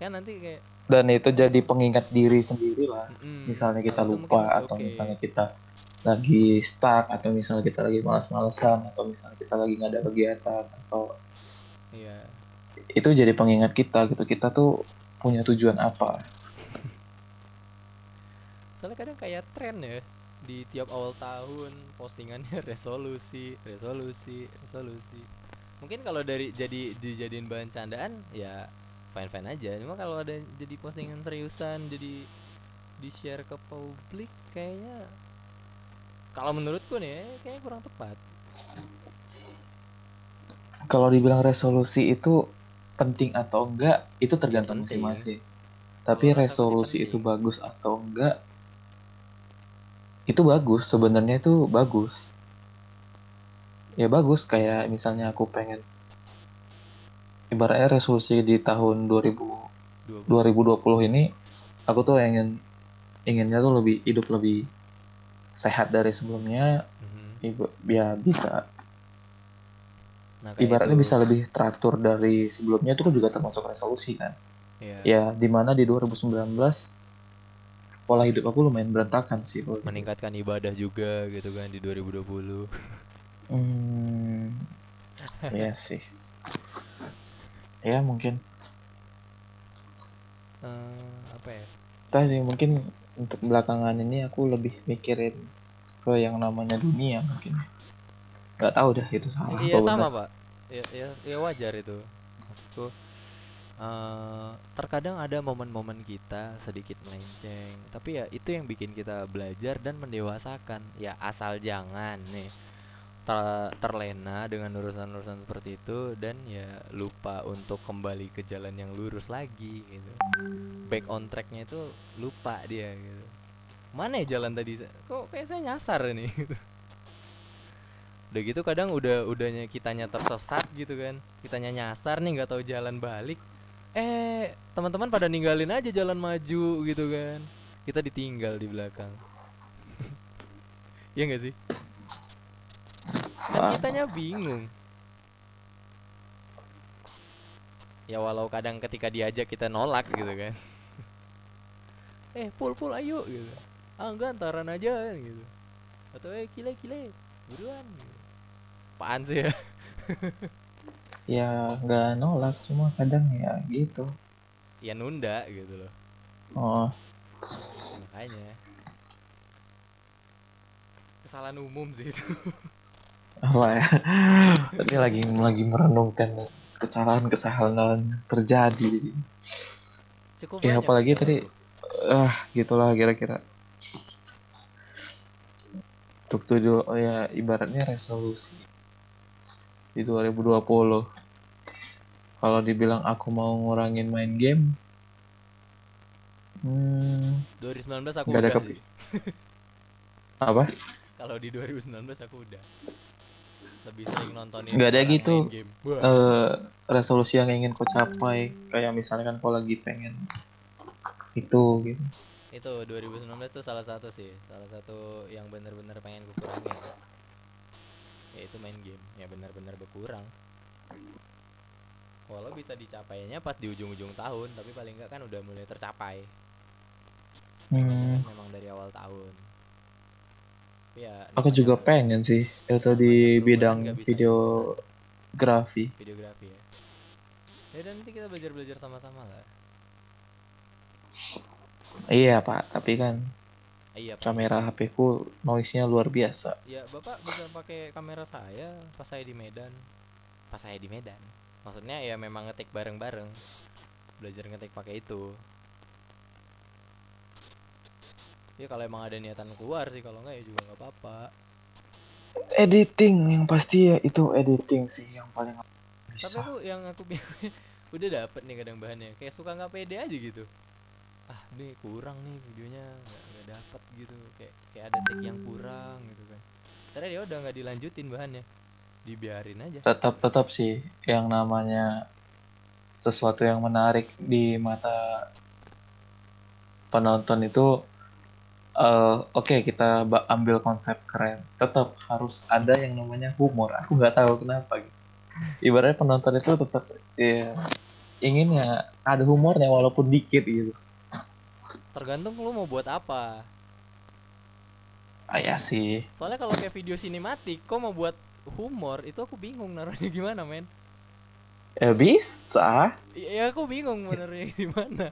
kan nanti kayak Dan itu jadi pengingat diri sendiri lah. mm, Misalnya kita lupa mungkin atau oke. misalnya kita lagi stuck atau misalnya kita lagi malas-malesan atau misalnya kita lagi nggak ada kegiatan atau iya. itu jadi pengingat kita gitu. Kita tuh punya tujuan apa? Soalnya kadang kayak tren ya di tiap awal tahun postingannya resolusi resolusi resolusi. Mungkin kalau dari jadi dijadiin bahan candaan ya fine fine aja. Cuma kalau ada jadi postingan seriusan jadi di share ke publik kayaknya kalau menurutku nih kayaknya kurang tepat. Kalau dibilang resolusi itu penting atau enggak itu tergantung penting. masing-masing. Tapi Kalau rasa resolusi itu bagus atau enggak itu bagus. Sebenarnya itu bagus. Ya bagus. Kayak misalnya aku pengen ibaratnya resolusi di tahun 2000 dua 2020 ini aku tuh ingin inginnya tuh lebih hidup lebih sehat dari sebelumnya Mhm. ibu- ya bisa nah, ibaratnya itu. bisa lebih teratur dari sebelumnya itu kan juga termasuk resolusi kan Iya. ya di mana di 2019 pola hidup aku lumayan berantakan sih kalau gitu. meningkatkan ibadah juga gitu kan di 2020 hmm, iya sih ya mungkin Eh, apa ya entah sih mungkin untuk belakangan ini aku lebih mikirin ke yang namanya dunia mungkin nggak tahu dah itu salah Iya sama benar. pak. Ya, ya, ya wajar itu. Maksudku eh terkadang ada momen-momen kita sedikit melenceng, tapi ya itu yang bikin kita belajar dan mendewasakan. Ya asal jangan nih ter- terlena dengan urusan-urusan seperti itu dan ya lupa untuk kembali ke jalan yang lurus lagi gitu. Back on tracknya itu lupa dia gitu. Mana ya jalan tadi? Kok kayak saya nyasar nih. udah gitu kadang udah udahnya kitanya tersesat gitu kan kitanya nyasar nih nggak tahu jalan balik eh teman-teman pada ninggalin aja jalan maju gitu kan kita ditinggal di belakang ya nggak sih kan Ah. kitanya bingung. Ya walau kadang ketika diajak kita nolak gitu kan. Eh pul pul ayo gitu. Ah enggak antaran aja gitu. Atau eh kile kile buruan gitu. apaan sih ya? Ya nggak nolak cuma kadang ya gitu. Ya nunda gitu loh. Oh. Makanya. Kesalahan umum sih itu apa ya? Tadi lagi lagi merenungkan kesalahan-kesalahan terjadi. Cukup ya apalagi tadi ah gitulah kira-kira. Untuk tujuh oh ya ibaratnya resolusi di 2020 kalau dibilang aku mau ngurangin main game Hmm, 2019 aku Nggak ada udah apa? Kalau di 2019 aku udah. Lebih sering nontonin Nggak ada gitu. Eh, resolusi yang ingin kau capai. Kayak misalnya kan kau lagi pengen itu gitu. itu 2019 tuh salah satu sih. Salah satu yang bener-bener pengen ku kurangin yaitu main game. Ya bener-bener berkurang. Walau bisa dicapainya pas di ujung-ujung tahun tapi paling enggak kan udah mulai tercapai. Hmm, memang dari awal tahun ya aku juga pengen sih itu di bidang videografi. videografi ya ya dan nanti kita belajar-belajar sama-sama lah Iya pak, tapi kan iya Pak. kamera HP ku noise-nya luar biasa. Ya bapak bisa pakai kamera saya pas saya di Medan. Pas saya di Medan. Maksudnya ya memang ngetik bareng-bareng. Belajar ngetik pakai itu. Ya kalau emang ada niatan keluar sih kalau enggak ya juga nggak apa-apa. Editing yang pasti ya itu editing sih yang paling Tapi bisa. aku yang aku udah dapet nih kadang bahannya. Kayak suka nggak pede aja gitu. Ah, nih kurang nih videonya nggak nggak dapet gitu. Kayak kayak ada take yang kurang gitu kan. Ternyata dia udah nggak dilanjutin bahannya. Dibiarin aja. Tetap tetap sih yang namanya sesuatu yang menarik di mata penonton itu eh, oke kita ba- ambil konsep keren tetap harus ada yang namanya humor aku nggak tahu kenapa gitu. ibaratnya penonton itu tetap ya, ingin ya ada humornya walaupun dikit gitu Tergantung lu mau buat apa. ah ya sih Soalnya kalau kayak video sinematik, kok mau buat humor, itu aku bingung naruhnya gimana, men. ya bisa Ya aku bingung naruhnya gimana.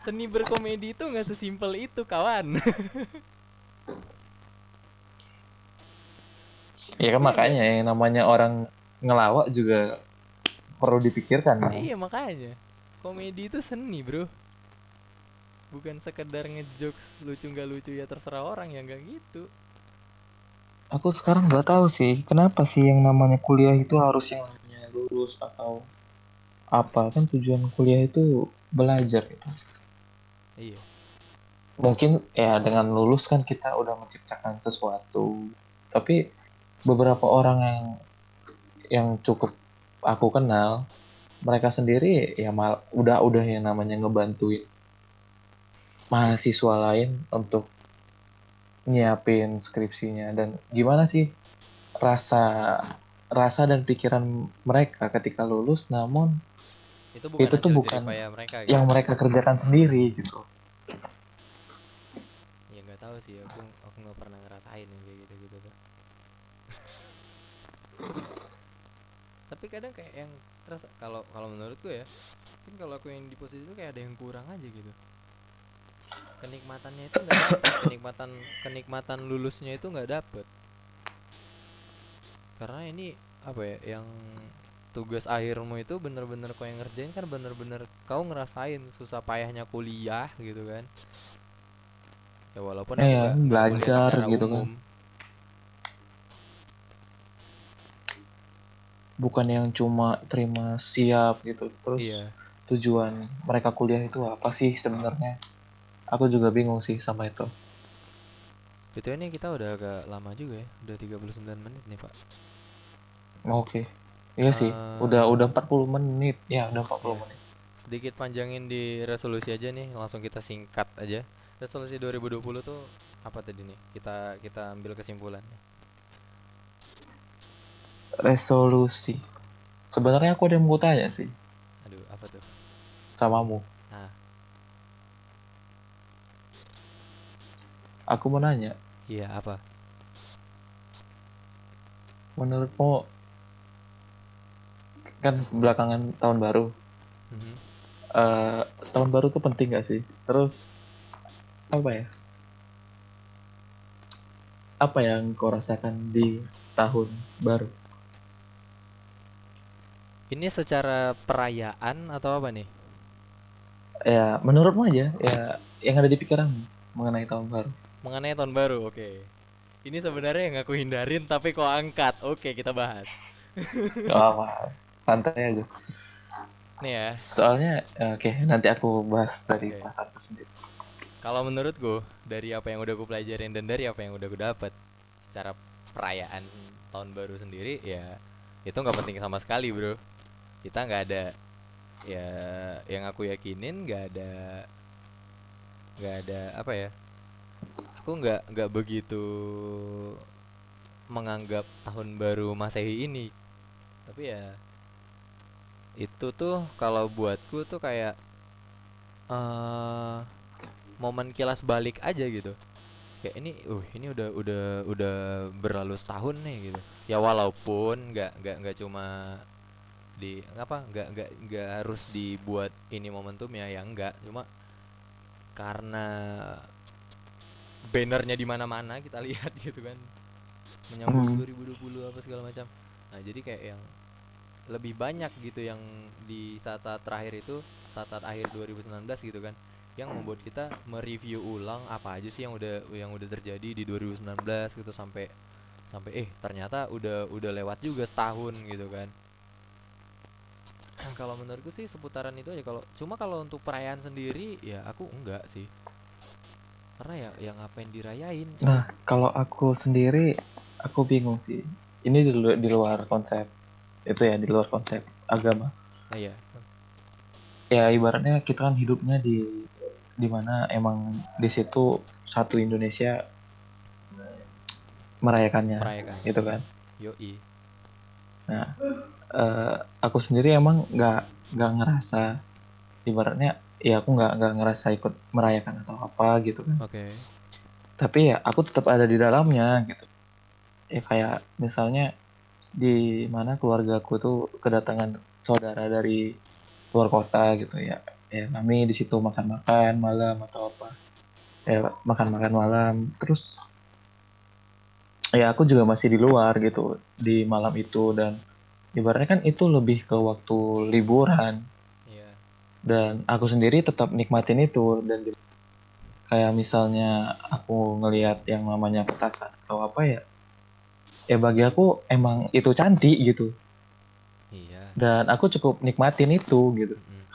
Seni berkomedi itu nggak sesimpel itu, kawan. ya kan makanya yang namanya orang ngelawak juga perlu dipikirkan iya, makanya. Komedi itu seni, Bro. Bukan sekedar ngejokes lucu nggak lucu ya terserah orang ya nggak gitu. aku sekarang nggak tahu sih kenapa sih yang namanya kuliah itu harus yang namanya lulus atau apa kan tujuan kuliah itu belajar gitu. Iya. mungkin ya dengan lulus kan kita udah menciptakan sesuatu. Tapi beberapa orang yang yang cukup aku kenal mereka sendiri ya mal udah udah yang namanya ngebantuin mahasiswa lain untuk nyiapin skripsinya. Dan gimana sih rasa rasa dan pikiran mereka ketika lulus namun Itu bukan Itu tuh bukan mereka gitu. yang mereka kerjakan sendiri gitu Ya nggak tahu sih, aku aku nggak pernah ngerasain yang kayak gitu-gitu tuh. Tapi kadang kayak yang terasa kalau kalau menurutku ya, mungkin kalau aku yang di posisi itu kayak ada yang kurang aja gitu. Kenikmatannya itu nggak dapet, kenikmatan kenikmatan lulusnya itu nggak dapet. Karena ini apa ya, yang tugas akhirmu itu bener-bener kau yang ngerjain kan bener-bener kau ngerasain susah payahnya kuliah gitu kan. Ya walaupun nggak kuliah belajar gitu kan. bukan yang cuma terima siap gitu. Terus iya. tujuan mereka kuliah itu apa sih sebenarnya? Aku juga bingung sih sama itu. Itu ini kita udah agak lama juga ya udah 39 menit nih pak. Oke iya sih Eh, udah udah 40 menit. Ya udah 40 iya. menit. Sedikit panjangin di resolusi aja nih langsung kita singkat aja. Resolusi 2020 tuh apa tadi nih? Kita kita ambil kesimpulannya. Resolusi. Sebenarnya aku ada yang mau tanya sih. Aduh apa tuh? Samamu. Ah. aku mau nanya. Iya apa? Menurutmu kan belakangan tahun baru. Mhm. eh tahun baru tuh penting gak sih? Terus apa ya? Apa yang kau rasakan di tahun baru? Ini secara perayaan atau apa nih? Ya menurutmu aja ya yang ada di pikiran mengenai tahun baru. Mengenai tahun baru oke. Ini sebenarnya yang aku hindarin tapi kok angkat. Oke kita bahas. Gak apa santai aja nih ya Soalnya oke nanti aku bahas dari Oke. perasaanku sendiri. kalau menurutku dari apa yang udah gue pelajarin dan dari apa yang udah gue dapet secara perayaan tahun baru sendiri ya itu nggak penting sama sekali bro kita nggak ada ya yang aku yakinin nggak ada nggak ada apa ya aku nggak nggak begitu menganggap tahun baru masehi ini tapi ya itu tuh kalau buatku tuh kayak eh momen kilas balik aja gitu. Kayak ini uh ini udah udah udah berlalu setahun nih gitu. Ya walaupun nggak nggak nggak cuma di apa nggak nggak nggak harus dibuat ini momentum ya ya enggak cuma karena bannernya di mana-mana kita lihat gitu kan. Menyambut Hmm. 2020 apa segala macam. Nah jadi kayak yang lebih banyak gitu yang di saat-saat terakhir itu saat-saat akhir 2019 gitu kan yang membuat kita mereview ulang apa aja sih yang udah yang udah terjadi di 2019 gitu sampai sampai eh ternyata udah udah lewat juga setahun gitu kan. Kalau menurutku sih seputaran itu aja kalau cuma kalau untuk perayaan sendiri ya aku enggak sih. Karena ya yang ngapain dirayain? Nah, kalau aku sendiri aku bingung sih. Ini di, di luar konsep itu ya, di luar konsep agama. nah ya Ya ibaratnya kita kan hidupnya di di mana emang di situ satu Indonesia merayakannya merayakan gitu kan. yoi Eh, aku sendiri emang nggak nggak ngerasa ibaratnya ya aku nggak nggak ngerasa ikut merayakan atau apa gitu kan. oke tapi ya aku tetap ada di dalamnya gitu ya kayak misalnya di mana keluargaku tuh kedatangan saudara dari luar kota gitu ya. Ya kami di situ makan-makan malam atau apa. Ya makan-makan malam. Terus ya aku juga masih di luar gitu di malam itu. Dan ibaratnya kan itu lebih ke waktu liburan. Iya. Dan aku sendiri tetap nikmatin itu. Dan kayak misalnya aku ngelihat yang namanya petasan atau apa ya ya bagi aku emang itu cantik gitu iya dan aku cukup nikmatin itu gitu Mm.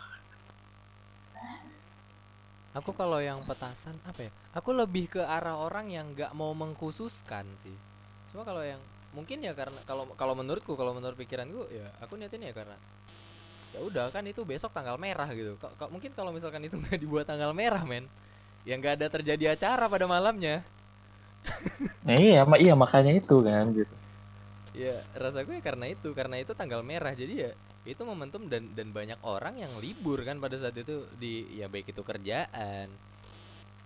Aku kalau yang petasan apa ya? Aku lebih ke arah orang yang nggak mau mengkhususkan sih. Cuma kalau yang mungkin ya karena kalau kalau menurutku kalau menurut pikiranku ya aku niatin ya karena ya udah kan itu besok tanggal merah gitu. Ka- mungkin kalau misalkan itu nggak dibuat tanggal merah men, ya nggak ada terjadi acara pada malamnya. Nah, iya ma- iya makanya itu kan gitu. Ya rasaku ya karena itu karena itu tanggal merah jadi ya itu momentum dan dan banyak orang yang libur kan pada saat itu di ya baik itu kerjaan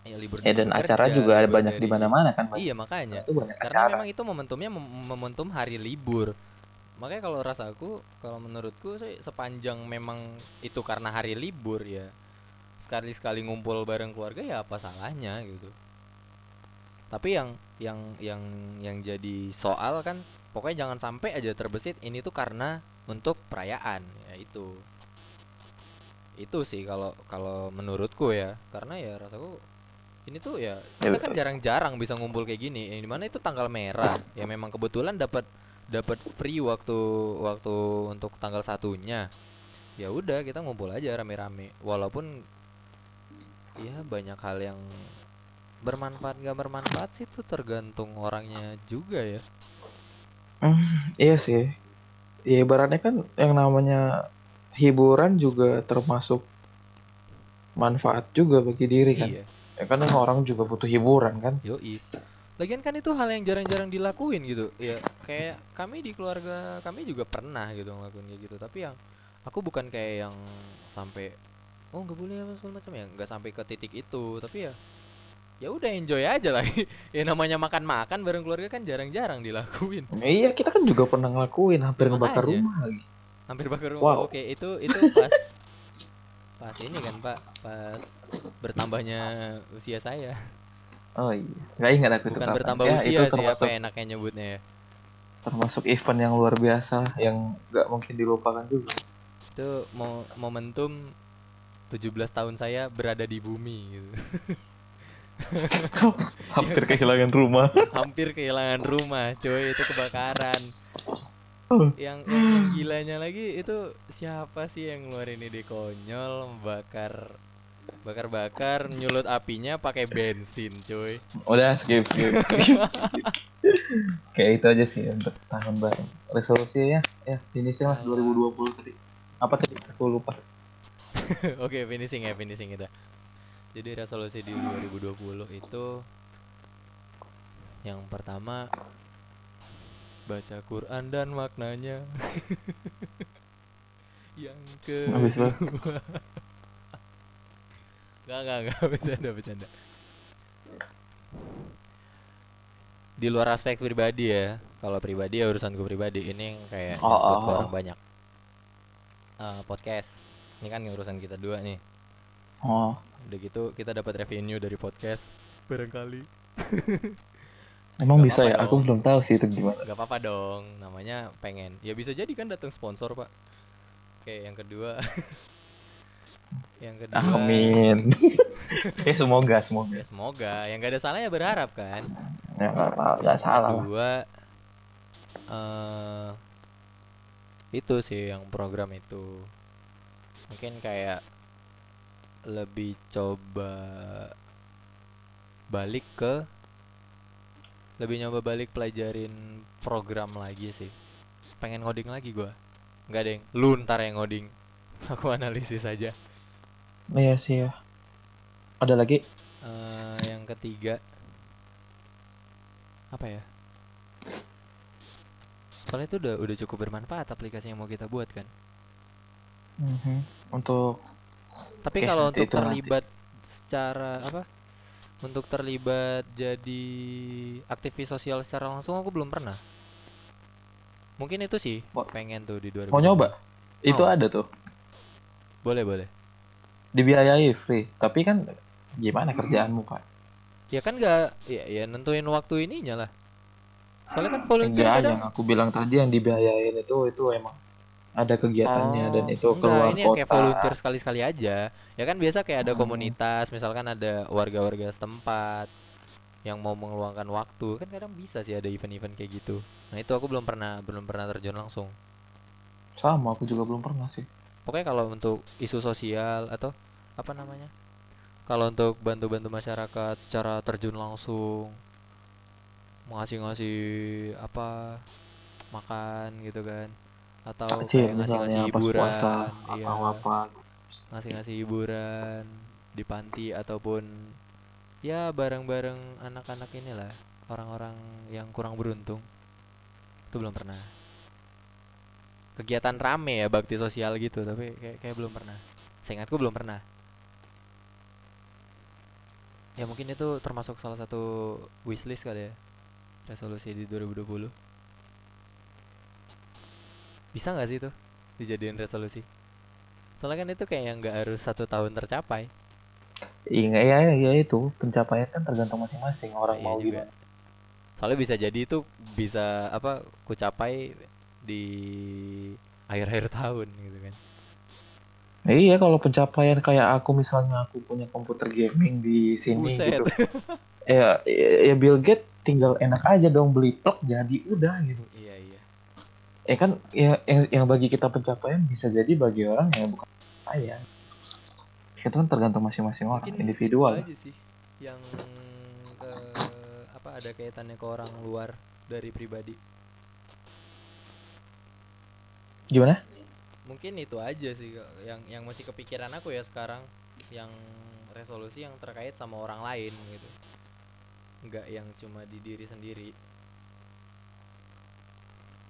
ya libur ya dan acara kerja, juga ada banyak di mana-mana kan iya makanya. Itu banyak karena acara. memang itu momentumnya mem- momentum hari libur. Makanya kalau rasaku kalau menurutku sih sepanjang memang itu karena hari libur ya sekali sekali ngumpul bareng keluarga ya apa salahnya gitu tapi yang yang yang yang jadi soal kan pokoknya jangan sampai aja terbesit ini tuh karena untuk perayaan ya itu. Itu sih kalau kalau menurutku ya karena ya rasaku ini tuh ya kita kan jarang-jarang bisa ngumpul kayak gini yang di mana itu tanggal merah. Ya memang kebetulan dapat dapat free waktu waktu untuk tanggal satunya. Ya udah kita ngumpul aja rame-rame. Walaupun ya banyak hal yang bermanfaat gak bermanfaat sih itu tergantung orangnya juga ya iya sih ya ibaratnya kan yang namanya hiburan juga termasuk manfaat juga bagi diri kan iya ya kan orang juga butuh hiburan kan Yoi. Lagian kan itu hal yang jarang-jarang dilakuin gitu. Ya kayak kami di keluarga kami juga pernah gitu ngelakuin kayak gitu. Tapi yang aku bukan kayak yang sampai oh nggak boleh apa segala macam ya, nggak sampai ke titik itu. Tapi ya ya udah enjoy aja lah. ya namanya makan-makan bareng keluarga kan jarang-jarang dilakuin. Ya iya kita kan juga pernah ngelakuin hampir ngebakar Makanya. rumah lagi Hampir bakar rumah. Wow. Oke, itu itu pas pas ini kan, Pak, pas bertambahnya usia saya. oh iya nggak ingat aku itu Bukan kapan. bertambah ya, usia itu sih, termasuk apa enaknya nyebutnya ya. termasuk event yang luar biasa yang nggak mungkin dilupakan juga itu mo momentum 17 tahun saya berada di bumi gitu. hampir kehilangan rumah hampir kehilangan rumah cuy itu kebakaran yang, yang yang gilanya lagi itu siapa sih yang ngeluarin ide konyol bakar bakar bakar nyulut apinya pakai bensin cuy Udah skip skip. skip. Kayak itu aja sih untuk tahun baru. Resolusi ya, ya finishnya mas Alah. 2020 tadi. Apa tadi? Aku lupa. oke finishing ya finishing kita jadi resolusi di 2020 itu yang pertama baca Quran dan maknanya yang ke Habis lo. Enggak, enggak, enggak, bercanda, bercanda. Di luar aspek pribadi ya. Kalau pribadi ya urusanku pribadi. Ini yang kayak Oh, oh, oh. orang banyak. Eh, podcast. Ini kan urusan kita dua nih. Oh, Udah gitu kita dapat revenue dari podcast barangkali. emang Gak bisa ya? Aku dong. belum tahu sih itu gimana. Gak apa-apa dong, namanya pengen. Ya bisa jadi kan datang sponsor, Pak. Oke, yang kedua. yang kedua. Amin. ya semoga semoga. Ya semoga, yang gak ada salahnya berharap kan. Ya nggak apa- nggak salah lah. Kedua eh itu sih yang program itu. Mungkin kayak lebih coba balik ke lebih nyoba balik pelajarin program lagi sih. Pengen ngoding lagi gua. Enggak, Deng. Lu ntar yang ngoding. Aku analisis aja. Iya sih ya. Ada lagi? Eh, yang ketiga apa ya? Soalnya itu udah udah cukup bermanfaat aplikasi yang mau kita buat kan. Mhm. Untuk Tapi Oke, kalau untuk itu nanti. terlibat secara apa? Untuk terlibat jadi aktivis sosial secara langsung aku belum pernah. Mungkin itu sih Mau- pengen tuh di 2000. mau nyoba? Itu Mau. ada tuh. Boleh, boleh. Dibiayai free. Tapi kan gimana kerjaanmu pak? Ya kan nggak ya ya nentuin waktu ininya lah. Soalnya kan volunteer Enggak, kadang yang aku bilang tadi yang dibiayain itu itu emang ada kegiatannya dan itu Oh, enggak, keluar ini kota. kayak volunteer sekali-sekali aja. Ya kan biasa kayak ada Hmm. komunitas, misalkan ada warga-warga setempat yang mau mengeluangkan waktu. Kan kadang bisa sih ada event-event kayak gitu. Nah, itu aku belum pernah belum pernah terjun langsung. Sama, aku juga belum pernah sih. Pokoknya kalau untuk isu sosial atau apa namanya? Kalau untuk bantu-bantu masyarakat secara terjun langsung ngasih-ngasih apa makan gitu kan atau Kecil kayak ngasih-ngasih hiburan puasa iya. atau apa. ngasih-ngasih hiburan di panti ataupun ya bareng-bareng anak-anak inilah orang-orang yang kurang beruntung. Itu belum pernah. Kegiatan rame ya bakti sosial gitu tapi kayak kayak belum pernah. Seingatku belum pernah. Ya mungkin itu termasuk salah satu wishlist kali ya resolusi di 2020 bisa nggak sih itu dijadiin resolusi soalnya kan itu kayak yang nggak harus satu tahun tercapai Iya, ya, ya itu pencapaian kan tergantung masing-masing orang Iya mau juga. gimana. soalnya bisa jadi itu bisa apa ku capai di akhir-akhir tahun gitu kan Iya, kalau pencapaian kayak aku misalnya aku punya komputer gaming di sini Buset. gitu. ya, ya, ya Bill Gates tinggal enak aja dong beli plug jadi udah gitu. iya iya Ya kan ya, yang, yang bagi kita pencapaian bisa jadi bagi orang yang bukan pencapaian. Itu kan tergantung masing-masing orang, mungkin individual. aja sih yang ke apa ada kaitannya ke orang luar dari pribadi Gimana? mungkin itu aja sih yang yang masih kepikiran aku ya sekarang yang resolusi yang terkait sama orang lain gitu nggak yang cuma di diri sendiri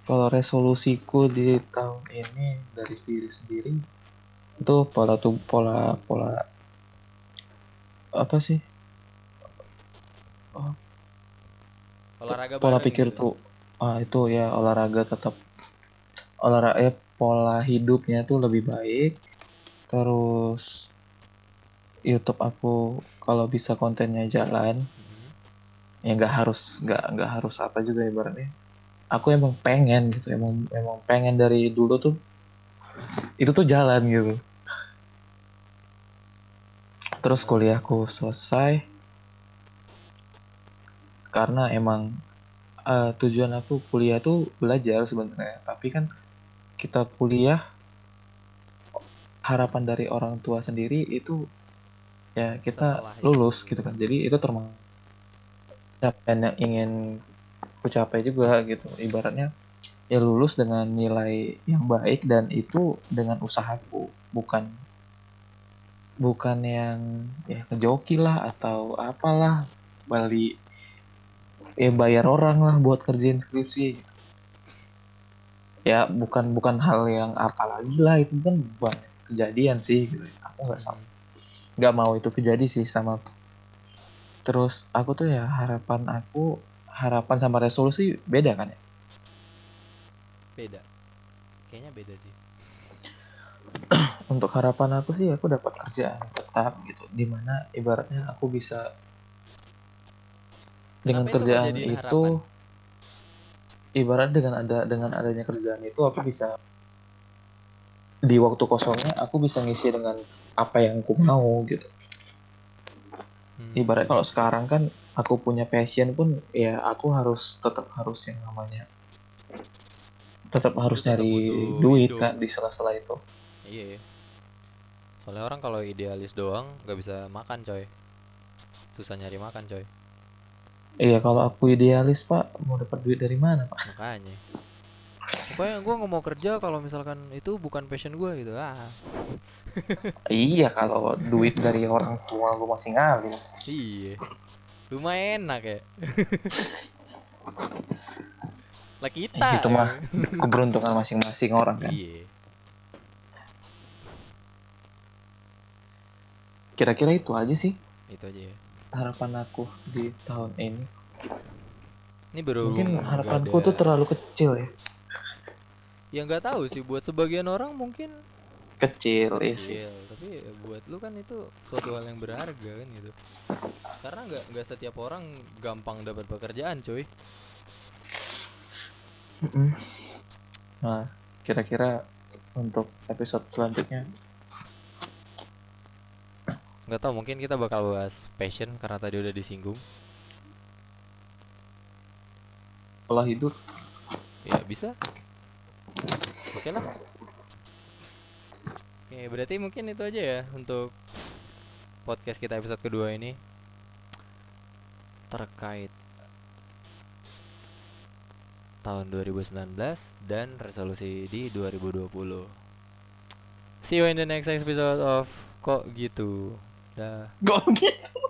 Kalau resolusiku di tahun ini dari diri sendiri itu pola tuh pola pola apa sih olahraga pola pikir gitu. tuh ah itu ya olahraga tetap olahraga ya pola hidupnya tuh lebih baik terus YouTube aku kalau bisa kontennya jalan Mhm. ya nggak harus nggak nggak harus apa juga ibaratnya aku emang pengen gitu emang emang pengen dari dulu tuh itu tuh jalan gitu. Terus kuliahku selesai karena emang eh, tujuan aku kuliah tuh belajar sebenarnya. Tapi kan kita kuliah harapan dari orang tua sendiri itu ya kita itu. lulus gitu kan. Jadi itu termasuk yang ingin ku capai juga gitu. Ibaratnya ya lulus dengan nilai yang baik dan itu dengan usahaku. Bukan bukan yang ya kejoki lah atau apalah. Balik ya bayar orang lah buat kerjain skripsi. Ya bukan bukan hal yang apa lagi lah. Itu kan banyak kejadian sih gitu. aku nggak sama nggak mau itu kejadi sih sama aku. terus aku tuh ya harapan aku harapan sama resolusi beda kan ya? Beda. Kayaknya beda sih. Untuk harapan aku sih aku dapat kerjaan tetap gitu. Di mana ibaratnya aku bisa dengan Kenapa itu kerjaan itu harapan? ibarat dengan ada dengan adanya kerjaan itu aku bisa di waktu kosongnya aku bisa ngisi dengan apa yang aku mau gitu. Hmm. ibarat kalau sekarang kan aku punya passion pun ya aku harus tetap harus yang namanya tetap harus tetap nyari duit hidup. kan di sela-sela itu. Iya soalnya orang kalau idealis doang nggak bisa makan coy. Susah nyari makan coy. Iya kalau aku idealis pak mau dapat duit dari mana pak? Makanya. Pokoknya gue nggak mau kerja kalau misalkan itu bukan passion gue gitu. Ah. Iya kalau duit dari orang tua gue masih ngalir iya lumayan enak ya. Lah kita. Itu mah keberuntungan masing-masing orang kan. Iya. Kira-kira itu aja sih itu aja ya. harapan aku di tahun ini. Ini baru mungkin harapanku ada- tuh terlalu kecil ya. Ya nggak tahu sih. Buat sebagian orang mungkin kecil iya sih. Kecil tapi ya buat lu kan itu suatu hal yang berharga kan gitu. Karena nggak nggak setiap orang gampang dapat pekerjaan cuy. Nah, kira-kira untuk episode selanjutnya? Nggak tahu mungkin kita bakal bahas passion karena tadi udah disinggung. Pola hidup. Ya bisa. Oke lah oke berarti mungkin itu aja ya untuk podcast kita episode kedua ini. Terkait tahun 2019 dan resolusi di 2020 see you in the next episode of kok gitu. Dah. Kok gitu?